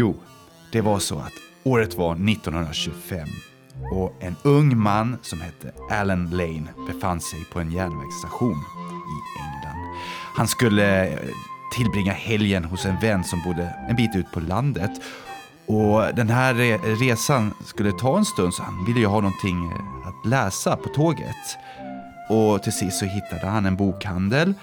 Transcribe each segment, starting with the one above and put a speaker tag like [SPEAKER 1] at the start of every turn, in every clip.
[SPEAKER 1] Jo, det var så att året var 1925 och en ung man som hette Alan Lane befann sig på en järnvägsstation i England. Han skulle eh, tillbringa helgen hos en vän som bodde en bit ut på landet. Och den här resan skulle ta en stund så han ville ju ha någonting eh, att läsa på tåget. Och till sist så hittade han en bokhandel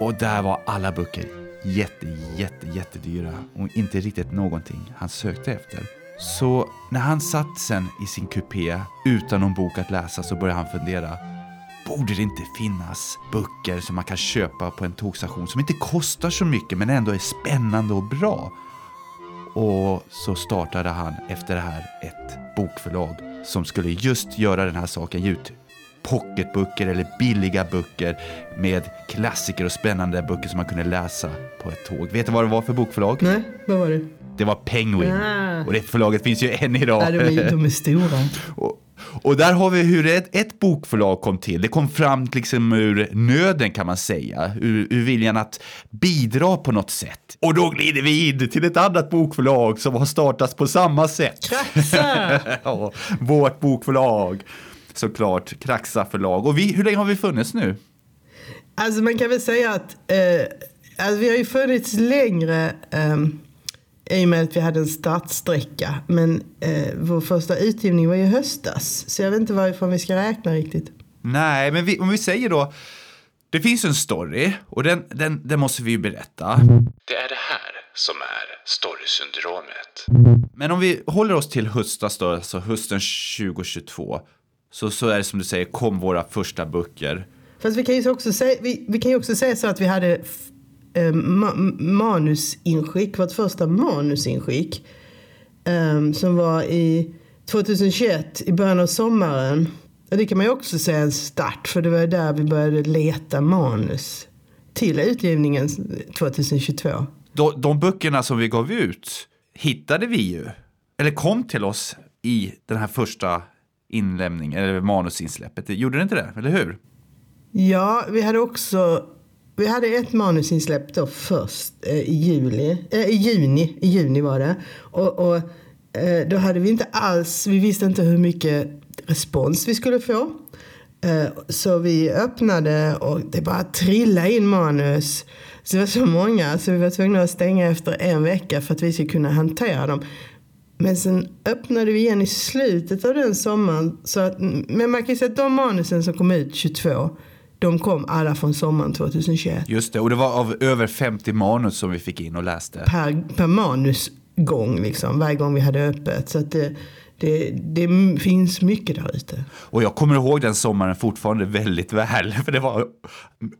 [SPEAKER 1] och där var alla böcker jätte, jätte, jättedyra och inte riktigt någonting han sökte efter. Så när han satt sen i sin kupé utan någon bok att läsa så började han fundera. Borde det inte finnas böcker som man kan köpa på en tågstation som inte kostar så mycket men ändå är spännande och bra? Och så startade han efter det här ett bokförlag som skulle just göra den här saken, ge ut pocketböcker eller billiga böcker med klassiker och spännande böcker som man kunde läsa på ett tåg. Vet du vad det var för bokförlag?
[SPEAKER 2] Nej, vad var det?
[SPEAKER 1] Det var Penguin.
[SPEAKER 2] Ah.
[SPEAKER 1] Och det förlaget finns ju än idag.
[SPEAKER 2] Ja, de, är, de är stora.
[SPEAKER 1] Och, och där har vi hur ett, ett bokförlag kom till. Det kom fram liksom ur nöden kan man säga, ur, ur viljan att bidra på något sätt. Och då glider vi in till ett annat bokförlag som har startats på samma sätt. Ja, vårt bokförlag. Såklart, Kraxa förlag. Och vi, hur länge har vi funnits nu?
[SPEAKER 2] Alltså man kan väl säga att eh, alltså vi har ju funnits längre eh, i och med att vi hade en startsträcka. Men eh, vår första utgivning var ju i höstas. Så jag vet inte varifrån vi ska räkna riktigt.
[SPEAKER 1] Nej, men vi, om vi säger då, det finns en story och den, den, den måste vi ju berätta.
[SPEAKER 3] Det är det här som är storysyndromet.
[SPEAKER 1] Men om vi håller oss till höstas då, alltså hösten 2022, så, så är det som du säger, kom våra första böcker.
[SPEAKER 2] Fast vi kan ju också säga, vi, vi kan ju också säga så att vi hade eh, ma manusinskick, vårt första manusinskick. Eh, som var i 2021, i början av sommaren. Och det kan man ju också säga en start, för det var där vi började leta manus till utgivningen 2022.
[SPEAKER 1] De, de böckerna som vi gav ut hittade vi ju, eller kom till oss i den här första inlämning eller manusinsläppet. Gjorde det inte det, eller hur?
[SPEAKER 2] Ja, vi hade också vi hade ett manusinsläpp då först eh, i juli, eh, i juni, i juni var det. Och, och eh, då hade vi inte alls, vi visste inte hur mycket respons vi skulle få. Eh, så vi öppnade och det bara trillade in manus. Så det var så många så vi var tvungna att stänga efter en vecka för att vi skulle kunna hantera dem. Men sen öppnade vi igen i slutet av den sommaren. Så att, men man kan ju säga att de manusen som kom ut 22, de kom alla från sommaren 2021.
[SPEAKER 1] Just det, och det var av över 50 manus som vi fick in och läste.
[SPEAKER 2] Per, per manusgång liksom, varje gång vi hade öppet. Så att det, det, det finns mycket där ute.
[SPEAKER 1] Och jag kommer ihåg den sommaren fortfarande väldigt väl, för det var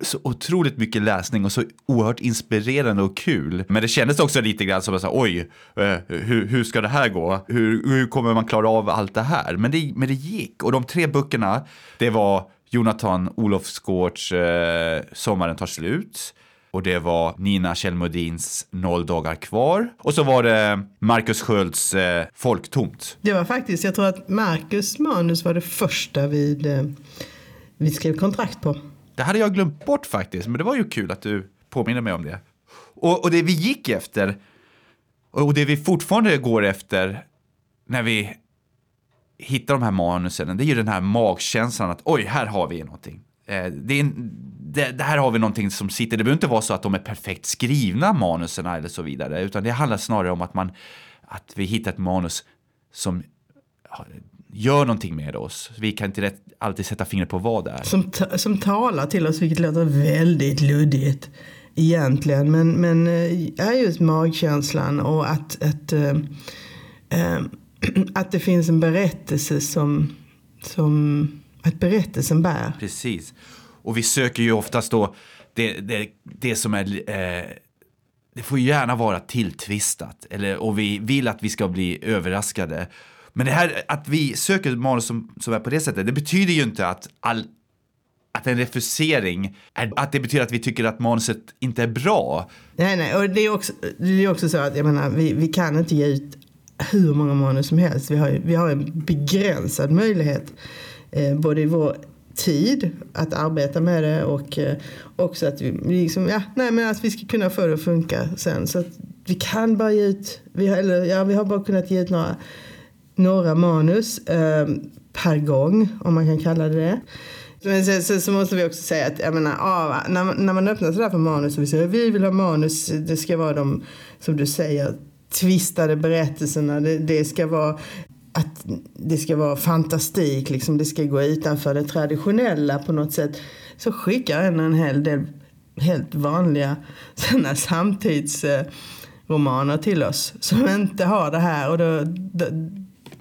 [SPEAKER 1] så otroligt mycket läsning och så oerhört inspirerande och kul. Men det kändes också lite grann som att oj, eh, hur, hur ska det här gå? Hur, hur kommer man klara av allt det här? Men det, men det gick. Och de tre böckerna, det var Jonathan Olofsgårds eh, Sommaren tar slut. Och det var Nina Kjellmodins Noll dagar kvar. Och så var det Marcus Skölds eh, Folktomt.
[SPEAKER 2] Det var faktiskt, jag tror att Marcus manus var det första vid, eh, vi skrev kontrakt på.
[SPEAKER 1] Det hade jag glömt bort faktiskt, men det var ju kul att du påminner mig om det. Och, och det vi gick efter, och det vi fortfarande går efter när vi hittar de här manusen, det är ju den här magkänslan att oj, här har vi någonting. Eh, det, är en, det, det här har vi någonting som sitter, det behöver inte vara så att de är perfekt skrivna manusen eller så vidare, utan det handlar snarare om att man, att vi hittar ett manus som gör någonting med oss. Vi kan inte rätt, alltid sätta fingret på vad det är.
[SPEAKER 2] Som, som talar till oss, vilket låter väldigt luddigt egentligen. Men, men är just magkänslan och att, att, äh, att det finns en berättelse som, som att berättelsen bär.
[SPEAKER 1] Precis. Och vi söker ju oftast då det, det, det som är eh, det får ju gärna vara tilltvistat eller, och vi vill att vi ska bli överraskade. Men det här att vi söker manus som, som är på det sättet, det betyder ju inte att all, att en refusering, är, att det betyder att vi tycker att manuset inte är bra.
[SPEAKER 2] Nej, nej, och det är också, det är också så att jag menar, vi, vi kan inte ge ut hur många manus som helst. Vi har, vi har en begränsad möjlighet, eh, både i vår tid att arbeta med det och eh, också att vi liksom, ja, nej, men att vi ska kunna få det att funka sen. Så att vi kan bara ge ut, vi har, eller, ja, vi har bara kunnat ge ut några, några manus eh, per gång, om man kan kalla det det. Men sen, sen så måste vi också säga att jag menar, ah, när, man, när man öppnar sådär för manus och vi säger vi vill ha manus, det ska vara de, som du säger, tvistade berättelserna. Det, det ska vara att det ska vara fantastik, liksom, det ska gå utanför det traditionella på något sätt. Så skickar en en hel del helt vanliga sådana samtidsromaner till oss som inte har det här. Och då, de,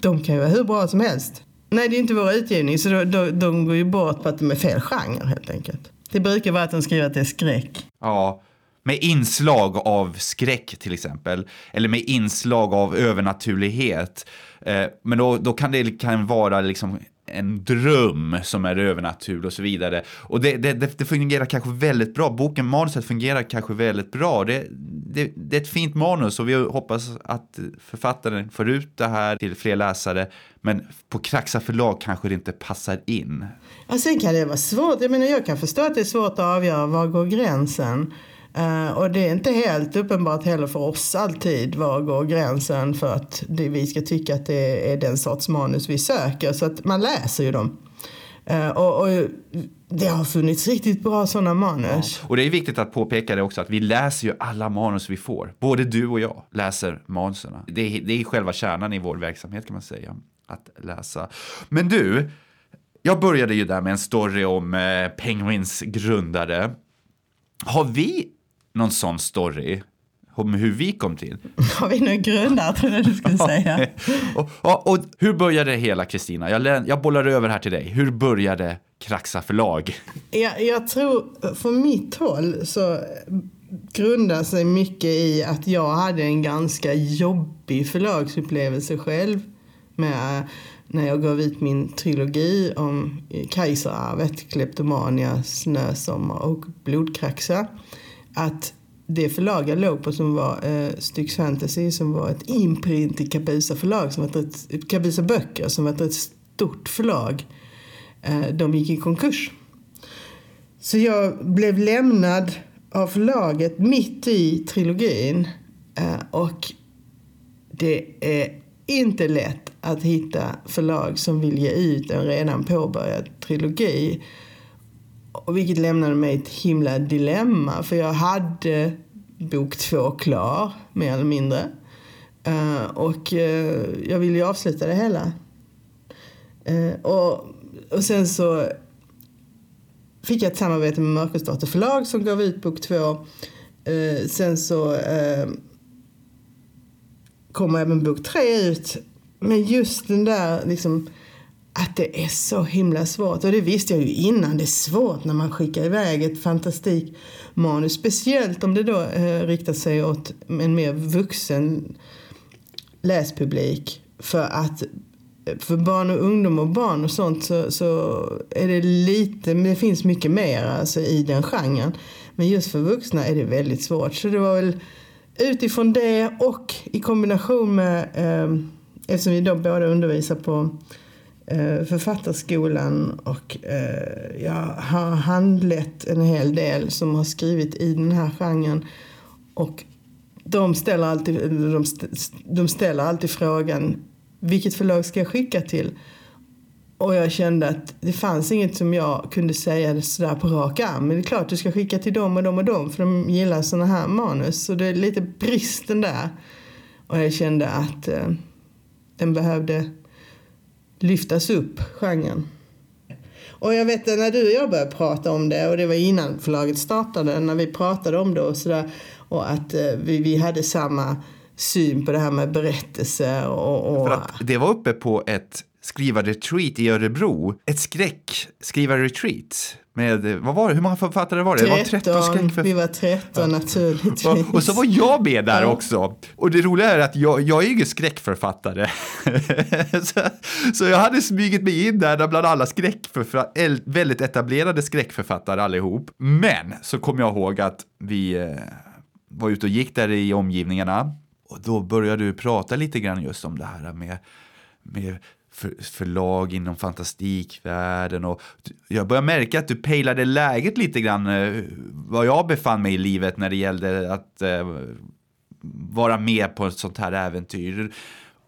[SPEAKER 2] de kan ju vara hur bra som helst. Nej, det är inte vår utgivning, så då, då, de går ju bort på att de är fel genre helt enkelt. Det brukar vara att de skriver att det är skräck.
[SPEAKER 1] Ja, med inslag av skräck till exempel, eller med inslag av övernaturlighet. Eh, men då, då kan det kan vara liksom en dröm som är övernaturlig och så vidare. Och det, det, det, fungerar kanske väldigt bra. Boken, manuset fungerar kanske väldigt bra. Det, det, det, är ett fint manus och vi hoppas att författaren får ut det här till fler läsare. Men på Kraxa förlag kanske det inte passar in.
[SPEAKER 2] Ja, sen kan det vara svårt. Jag menar, jag kan förstå att det är svårt att avgöra var går gränsen. Uh, och det är inte helt uppenbart heller för oss alltid var går gränsen för att det, vi ska tycka att det är den sorts manus vi söker. Så att man läser ju dem. Uh, och, och, det har funnits riktigt bra sådana manus.
[SPEAKER 1] Ja. Och det är viktigt att påpeka det också att vi läser ju alla manus vi får. Både du och jag läser manusen. Det är, det är själva kärnan i vår verksamhet kan man säga. Att läsa. Men du, jag började ju där med en story om eh, Penguins grundare. Har vi någon sån story om hur vi kom till.
[SPEAKER 2] Har vi grundare tror jag du skulle säga.
[SPEAKER 1] och, och, och, hur började det hela Kristina? Jag, jag bollar över här till dig. Hur började Kraxa förlag?
[SPEAKER 2] Jag, jag tror, från mitt håll så grundar sig mycket i att jag hade en ganska jobbig förlagsupplevelse själv. Med, när jag gav ut min trilogi om Kejsararvet, Kleptomania, Snösommar och Blodkraxa att det förlag jag låg på som var eh, Styx Fantasy som var ett imprint i Kabusa förlag, som var ett, Kabusa böcker som var ett, rätt stort förlag. Eh, de gick i konkurs. Så jag blev lämnad av förlaget mitt i trilogin eh, och det är inte lätt att hitta förlag som vill ge ut en redan påbörjad trilogi. Och vilket lämnade mig ett himla dilemma. För jag hade bok två klar, mer eller mindre. Uh, och uh, jag ville ju avsluta det hela. Uh, och, och sen så fick jag ett samarbete med Mörkersdotter förlag som gav ut bok två. sen så kom även bok tre ut. Men just den där liksom att det är så himla svårt. Och det visste jag ju innan. Det är svårt när man skickar iväg ett fantastikmanus. Speciellt om det då eh, riktar sig åt en mer vuxen läspublik. För att eh, för barn och ungdom och barn och sånt så, så är det lite, det finns mycket mer alltså, i den genren. Men just för vuxna är det väldigt svårt. Så det var väl utifrån det och i kombination med, eh, eftersom vi då båda undervisar på Eh, författarskolan och eh, jag har handlett en hel del som har skrivit i den här genren. Och de ställer alltid, de ställer alltid frågan vilket förlag ska jag skicka till? Och jag kände att det fanns inget som jag kunde säga sådär på rak arm. Men det är klart du ska skicka till dem och dem och dem för de gillar sådana här manus. Så det är lite bristen där. Och jag kände att eh, den behövde lyftas upp, genren. Och jag vet när du och jag började prata om det och det var innan förlaget startade, när vi pratade om det och sådär och att eh, vi, vi hade samma syn på det här med berättelse och... och...
[SPEAKER 1] För att det var uppe på ett skrivarretreat i Örebro, ett skräckskrivarretreat med, vad var det, hur många författare var det?
[SPEAKER 2] 13, det var 13 skräckförfattare. Vi var 13 naturligtvis.
[SPEAKER 1] Och, och, så var jag med där ja. också. Och det roliga är att jag, jag är ju ingen skräckförfattare. så, så, jag hade smugit mig in där bland alla skräckförfattare, väldigt etablerade skräckförfattare allihop. Men så kom jag ihåg att vi eh, var ute och gick där i omgivningarna. Och då började du prata lite grann just om det här med, med för, förlag inom fantastikvärlden. Och jag börjar märka att du pejlade läget lite grann, eh, vad jag befann mig i livet när det gällde att eh, vara med på ett sånt här äventyr.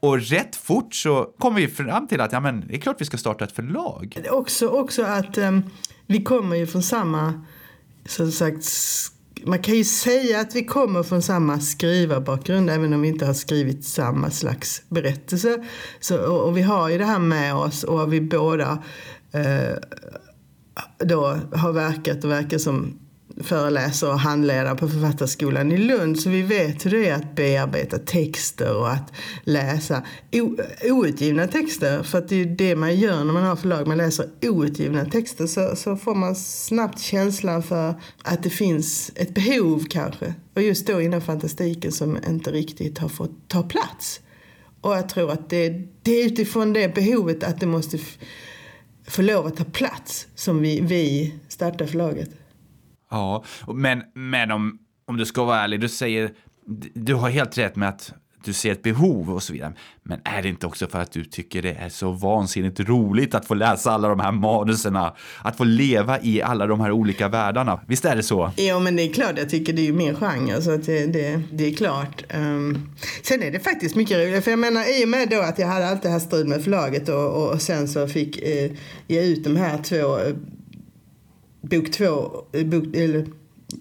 [SPEAKER 1] Och rätt fort så kom vi fram till att ja, men det är klart vi ska starta ett förlag.
[SPEAKER 2] Också, också att um, vi kommer ju från samma, som sagt, man kan ju säga att vi kommer från samma skrivarbakgrund även om vi inte har skrivit samma slags berättelse. Så, och, och vi har ju det här med oss och vi båda eh, då har verkat och verkar som föreläsare och handledare på Författarskolan i Lund så vi vet hur det är att bearbeta texter och att läsa outgivna texter. För att det är det man gör när man har förlag. Man läser outgivna texter så, så får man snabbt känslan för att det finns ett behov kanske. Och just då inom fantastiken som inte riktigt har fått ta plats. Och jag tror att det, det är utifrån det behovet att det måste få lov att ta plats som vi, vi startar förlaget.
[SPEAKER 1] Ja, men, men om, om du ska vara ärlig, du säger, du har helt rätt med att du ser ett behov och så vidare. Men är det inte också för att du tycker det är så vansinnigt roligt att få läsa alla de här manuserna? Att få leva i alla de här olika världarna. Visst är det så?
[SPEAKER 2] Ja, men det är klart. Jag tycker det är ju min genre, så att det, det, det är klart. Um, sen är det faktiskt mycket roligt. För jag menar, i och med då att jag hade allt det här strul med förlaget och, och, sen så fick eh, ge ut de här två bok två, eh, bok, eller,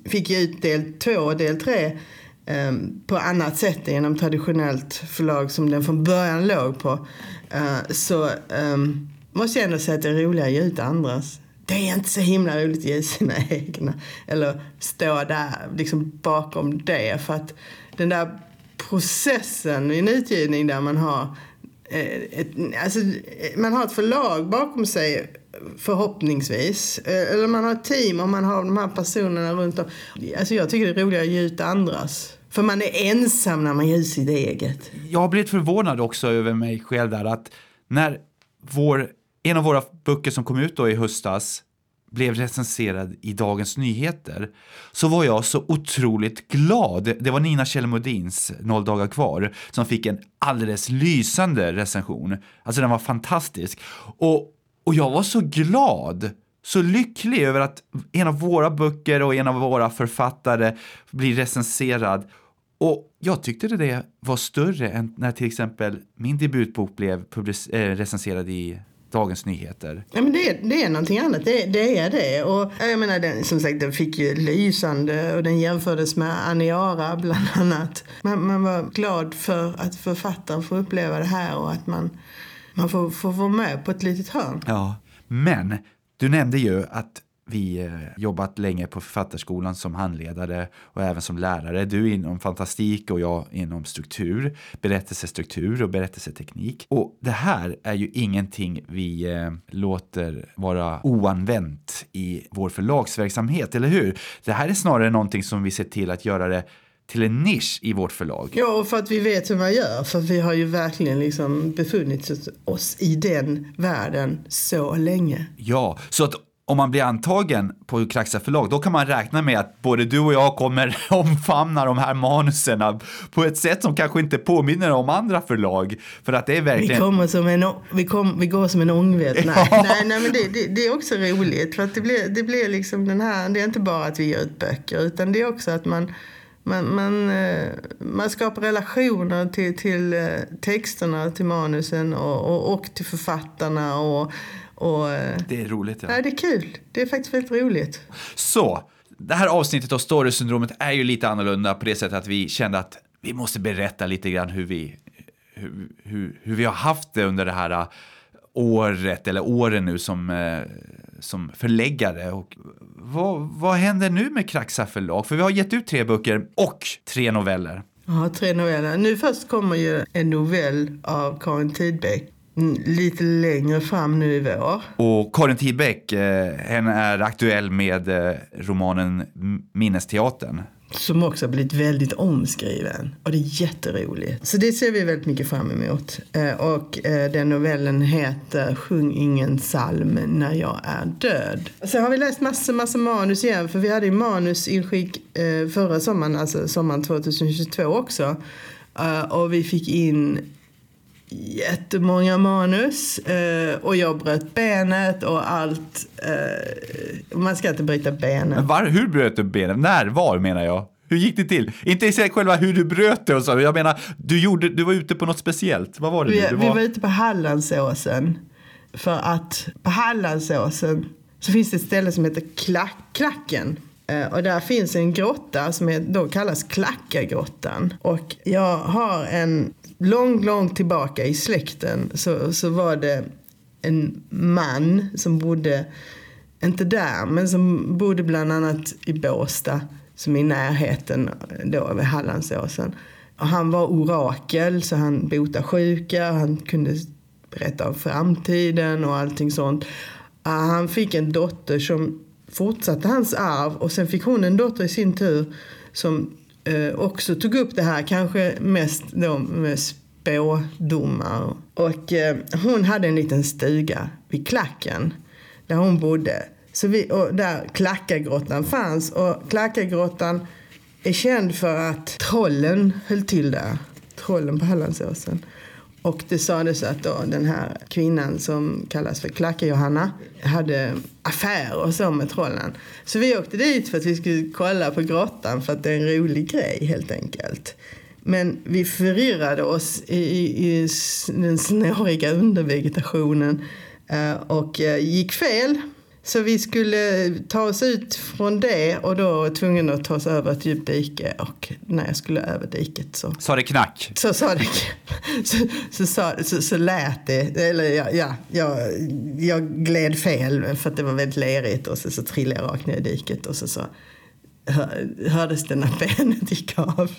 [SPEAKER 2] fick ge ut del två och del tre ehm, på annat sätt genom traditionellt förlag som den från början låg på. Eh, så ehm, måste jag ändå säga att det är roligare att ge ut andras. Det är inte så himla roligt att ge sina egna. Eller stå där liksom bakom det. För att den där processen i en utgivning där man har eh, ett, alltså, man har ett förlag bakom sig förhoppningsvis. Eh, eller man har ett team och man har de här personerna runt om. Alltså jag tycker det är roligare att ge ut andras. För man är ensam när man ger ut sitt eget.
[SPEAKER 1] Jag har blivit förvånad också över mig själv där att när vår, en av våra böcker som kom ut då i höstas blev recenserad i Dagens Nyheter så var jag så otroligt glad. Det var Nina Kjellmodins Noll dagar kvar som fick en alldeles lysande recension. Alltså den var fantastisk. Och och jag var så glad, så lycklig över att en av våra böcker och en av våra författare blir recenserad. Och jag tyckte det var större än när till exempel min debutbok blev eh, recenserad i Dagens Nyheter.
[SPEAKER 2] Ja, men det, är, det är någonting annat, det, det är det. Och eh, jag menar, den, som sagt, den fick ju lysande och den jämfördes med Aniara bland annat. Man, man var glad för att författaren får uppleva det här och att man man får, får vara med på ett litet hörn.
[SPEAKER 1] Ja, men du nämnde ju att vi eh, jobbat länge på Författarskolan som handledare och även som lärare. Du inom fantastik och jag inom struktur, berättelsestruktur och berättelseteknik. Och det här är ju ingenting vi eh, låter vara oanvänt i vår förlagsverksamhet, eller hur? Det här är snarare någonting som vi ser till att göra det till en nisch i vårt förlag.
[SPEAKER 2] Ja, och för att vi vet hur man gör. För vi har ju verkligen liksom befunnit oss i den världen så länge.
[SPEAKER 1] Ja, så att om man blir antagen på Kraxa förlag, då kan man räkna med att både du och jag kommer omfamna de här manuserna på ett sätt som kanske inte påminner om andra förlag. För att det är verkligen...
[SPEAKER 2] Vi, kommer som en, vi, kom, vi går som en ångvält. Nej, ja. nej, nej, men det, det, det, är också roligt. För att det blir, det blir liksom den här, det är inte bara att vi gör ut böcker, utan det är också att man man, man, eh, man skapar relationer till, till eh, texterna, till manusen och, och, och till författarna. Och, och,
[SPEAKER 1] eh, det är roligt. Ja.
[SPEAKER 2] ja. Det är kul. Det är faktiskt väldigt roligt.
[SPEAKER 1] Så, det här avsnittet av Storysyndromet är ju lite annorlunda på det sättet att vi kände att vi måste berätta lite grann hur vi, hur, hur, hur vi har haft det under det här året, eller åren nu som, som förläggare. Och vad, vad händer nu med Kraxa förlag? För vi har gett ut tre böcker och tre noveller.
[SPEAKER 2] Ja, tre noveller. Nu först kommer ju en novell av Karin Tidbeck lite längre fram nu i vår.
[SPEAKER 1] Och Karin Tidbeck, eh, henne är aktuell med eh, romanen Minnesteatern
[SPEAKER 2] som också har blivit väldigt omskriven. Och det är jätteroligt. Så det ser vi väldigt mycket fram emot. Eh, och eh, den novellen heter Sjung ingen psalm när jag är död. Sen har vi läst massor, massor manus igen. För vi hade ju manusinskick eh, förra sommaren, alltså sommaren 2022 också. Och vi fick in jättemånga manus eh, och jag bröt benet och allt. Eh, man ska inte bryta benen.
[SPEAKER 1] Var, hur bröt du benet? När? Var menar jag? Hur gick det till? Inte i sig själva hur du bröt det och så. Jag menar, du, gjorde, du var ute på något speciellt. Vad var det?
[SPEAKER 2] Vi?
[SPEAKER 1] Du
[SPEAKER 2] vi var ute på Hallandsåsen. För att på Hallandsåsen så finns det ett ställe som heter Klack, Klacken. Eh, Och där finns en grotta som då kallas Klackagrottan. Och jag har en, långt, långt tillbaka i släkten så, så var det en man som bodde, inte där, men som bodde bland annat i Båstad, som är i närheten då vid Hallandsåsen. Och han var orakel, så han botade sjuka, han kunde berätta om framtiden och allting sånt. Ah, han fick en dotter som fortsatte hans arv och sen fick hon en dotter i sin tur som Eh, också tog upp det här, kanske mest då med spådomar. Och eh, hon hade en liten stuga vid klacken där hon bodde. Så vi, och där Klackagrottan fanns och Klackagrottan är känd för att trollen höll till där. Trollen på Hallandsåsen. Och det sades att då den här kvinnan som kallas för Klacka-Johanna hade affärer och så med trollen. Så vi åkte dit för att vi skulle kolla på grottan för att det är en rolig grej helt enkelt. Men vi förirrade oss i, i, i den snåriga undervegetationen eh, och eh, gick fel. Så vi skulle ta oss ut från det och då var tvungen att ta oss över ett djupt dike och när jag skulle över diket så
[SPEAKER 1] Sa det knack?
[SPEAKER 2] så sa det, så, så, sa, så, så lät det, eller ja, ja jag, jag gled fel för att det var väldigt lerigt och så, så trillade jag rakt ner i diket och så, så hör, hördes det när benet gick av.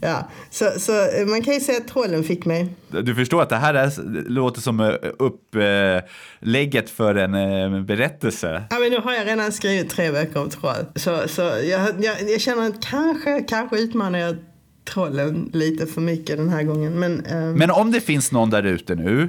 [SPEAKER 2] Ja, så, så man kan ju säga att trollen fick mig.
[SPEAKER 1] Du förstår att det här är, låter som eh, upplägget för en eh, berättelse.
[SPEAKER 2] Ja, men nu har jag redan skrivit tre böcker om troll. Så, så jag, jag, jag känner att kanske, kanske utmanar jag trollen lite för mycket den här gången. Men, ehm,
[SPEAKER 1] Men om det finns någon där ute nu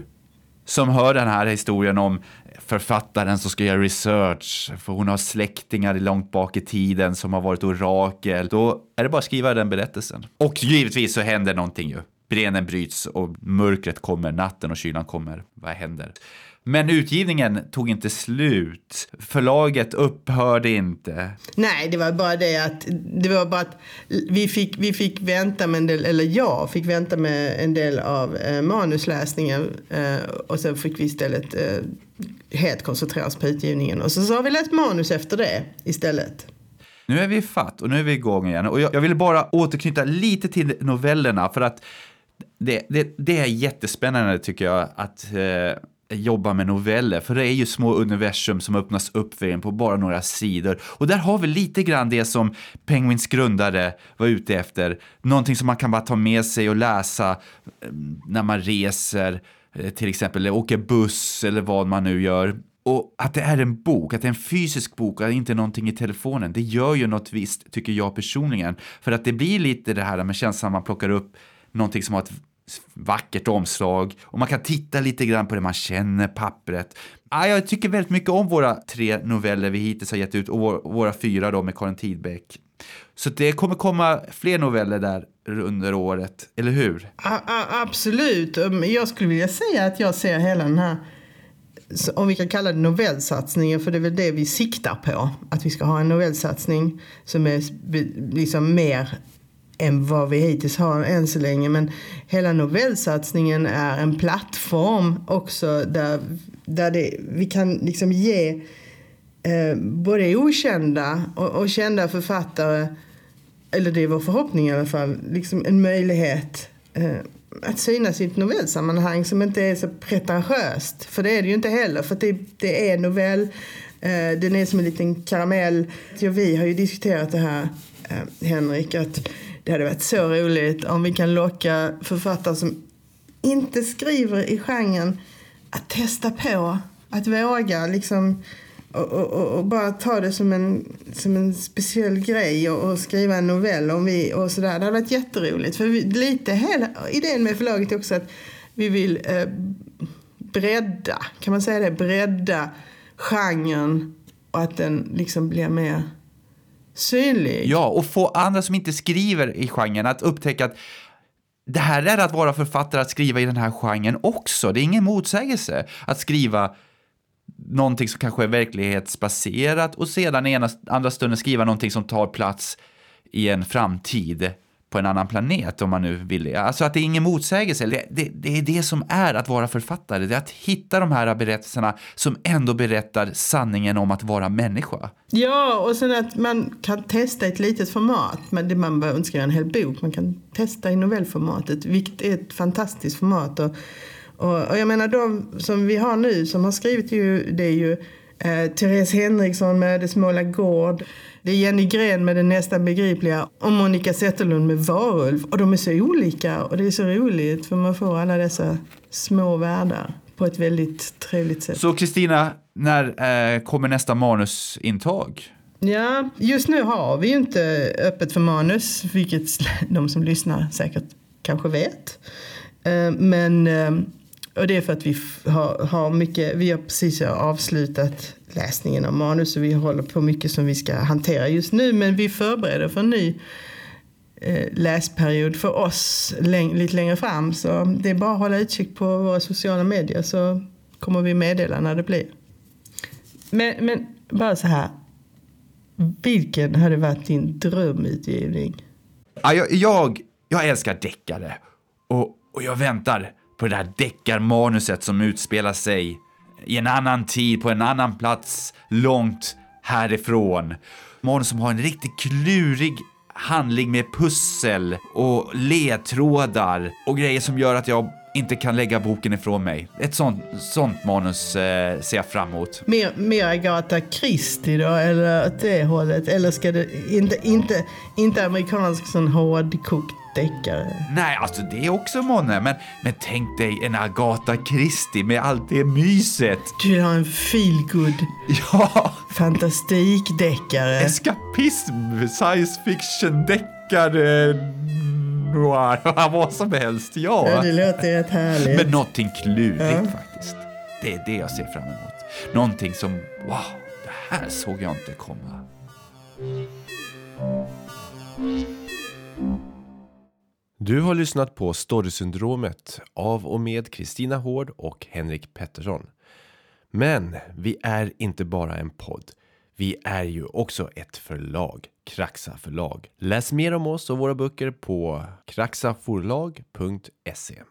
[SPEAKER 1] som hör den här historien om författaren som ska göra research, för hon har släktingar långt bak i tiden som har varit orakel, då är det bara att skriva den berättelsen. Och givetvis så händer någonting ju. Brenen bryts och mörkret kommer, natten och kylan kommer. Vad händer? Men utgivningen tog inte slut. Förlaget upphörde inte.
[SPEAKER 2] Nej, det var bara det att, det var bara att vi, fick, vi fick vänta med en del, eller jag fick vänta med en del av eh, manusläsningen eh, och sen fick vi istället eh, helt koncentrera oss på utgivningen. Och så, så har vi läst manus efter det istället.
[SPEAKER 1] Nu är vi fatt och nu är vi igång igen. Och jag, jag vill bara återknyta lite till novellerna för att det, det, det är jättespännande tycker jag att eh, jobba med noveller, för det är ju små universum som öppnas upp för en på bara några sidor. Och där har vi lite grann det som Penguins grundare var ute efter. Någonting som man kan bara ta med sig och läsa eh, när man reser, eh, till exempel, eller åker buss eller vad man nu gör. Och att det är en bok, att det är en fysisk bok och inte någonting i telefonen, det gör ju något visst, tycker jag personligen. För att det blir lite det här med känslan man plockar upp någonting som har ett vackert omslag och man kan titta lite grann på det, man känner pappret. Ah, jag tycker väldigt mycket om våra tre noveller vi hittills har gett ut och vår, våra fyra då med Karin Tidbeck. Så det kommer komma fler noveller där under året, eller hur?
[SPEAKER 2] A, a, absolut. Um, jag skulle vilja säga att jag ser hela den här om vi kan kalla det novellsatsningen, för det är väl det vi siktar på. Att vi ska ha en novellsatsning som är liksom mer än vad vi hittills har än så länge. Men hela novellsatsningen är en plattform också där, där det, vi kan liksom ge eh, både okända och, och kända författare, eller det är vår förhoppning i alla fall, liksom en möjlighet eh, att synas i ett novellsammanhang som inte är så pretentiöst. För det är det ju inte heller, för det, det är novell, eh, den är som en liten karamell. Vi har ju diskuterat det här, eh, Henrik, att det hade varit så roligt om vi kan locka författare som inte skriver i genren att testa på, att våga liksom och, och, och, bara ta det som en, som en speciell grej och, och skriva en novell om vi och sådär. Det hade varit jätteroligt. För vi, lite hela idén med förlaget är också att vi vill eh, bredda, kan man säga det, bredda genren och att den liksom blir mer synlig.
[SPEAKER 1] Ja, och få andra som inte skriver i genren att upptäcka att det här är att vara författare, att skriva i den här genren också. Det är ingen motsägelse att skriva någonting som kanske är verklighetsbaserat och sedan i ena andra stunden skriva någonting som tar plats i en framtid på en annan planet om man nu vill det. Alltså att det är ingen motsägelse. Det, det, det är det som är att vara författare. Det är att hitta de här berättelserna som ändå berättar sanningen om att vara människa.
[SPEAKER 2] Ja, och sen att man kan testa ett litet format. Men det man behöver inte skriva en hel bok. Man kan testa i novellformatet, vilket är ett fantastiskt format. Och, och, och jag menar de som vi har nu som har skrivit ju, det är ju eh, Therese Henriksson med Det Småla Gård. Det är Jenny Gren med Det nästan begripliga och Monica Zetterlund med Varulv. Och de är så olika och det är så roligt för man får alla dessa små världar på ett väldigt trevligt sätt.
[SPEAKER 1] Så Kristina, när eh, kommer nästa manusintag?
[SPEAKER 2] Ja, just nu har vi ju inte öppet för manus, vilket de som lyssnar säkert kanske vet. Eh, Men, eh, och det är för att vi har, har mycket, vi har precis avslutat läsningen av manus och vi håller på mycket som vi ska hantera just nu. Men vi förbereder för en ny eh, läsperiod för oss lite längre fram. Så det är bara att hålla utkik på våra sociala medier så kommer vi meddela när det blir. Men, men bara så här. Vilken hade varit din drömutgivning?
[SPEAKER 1] Ja, jag, jag, jag älskar deckare och, och jag väntar på det där deckarmanuset som utspelar sig i en annan tid, på en annan plats, långt härifrån. Manus som har en riktigt klurig handling med pussel och ledtrådar och grejer som gör att jag inte kan lägga boken ifrån mig. Ett sånt, sånt manus eh, ser jag fram emot.
[SPEAKER 2] Mer, mer Agatha Christie då, eller åt det hållet? Eller ska det inte, inte, inte amerikansk sån hårdkokt deckare?
[SPEAKER 1] Nej, alltså det är också månne, men, men tänk dig en Agatha Christie med allt det myset.
[SPEAKER 2] Du vill ha en feelgood
[SPEAKER 1] Ja,
[SPEAKER 2] fantastikdeckare?
[SPEAKER 1] eskapism, science fiction, deckare, noir, vad som helst.
[SPEAKER 2] Ja,
[SPEAKER 1] Ja,
[SPEAKER 2] det låter rätt härligt.
[SPEAKER 1] men någonting klurigt
[SPEAKER 2] Ja.
[SPEAKER 1] faktiskt. Det är det jag ser fram emot. Någonting som, wow, det här såg jag inte komma.
[SPEAKER 4] Du har lyssnat på Storysyndromet av och med Kristina Hård och Henrik Pettersson. Men vi är inte bara en podd. Vi är ju också ett förlag, Kraxa förlag. Läs mer om oss och våra böcker på kraxaforlag.se.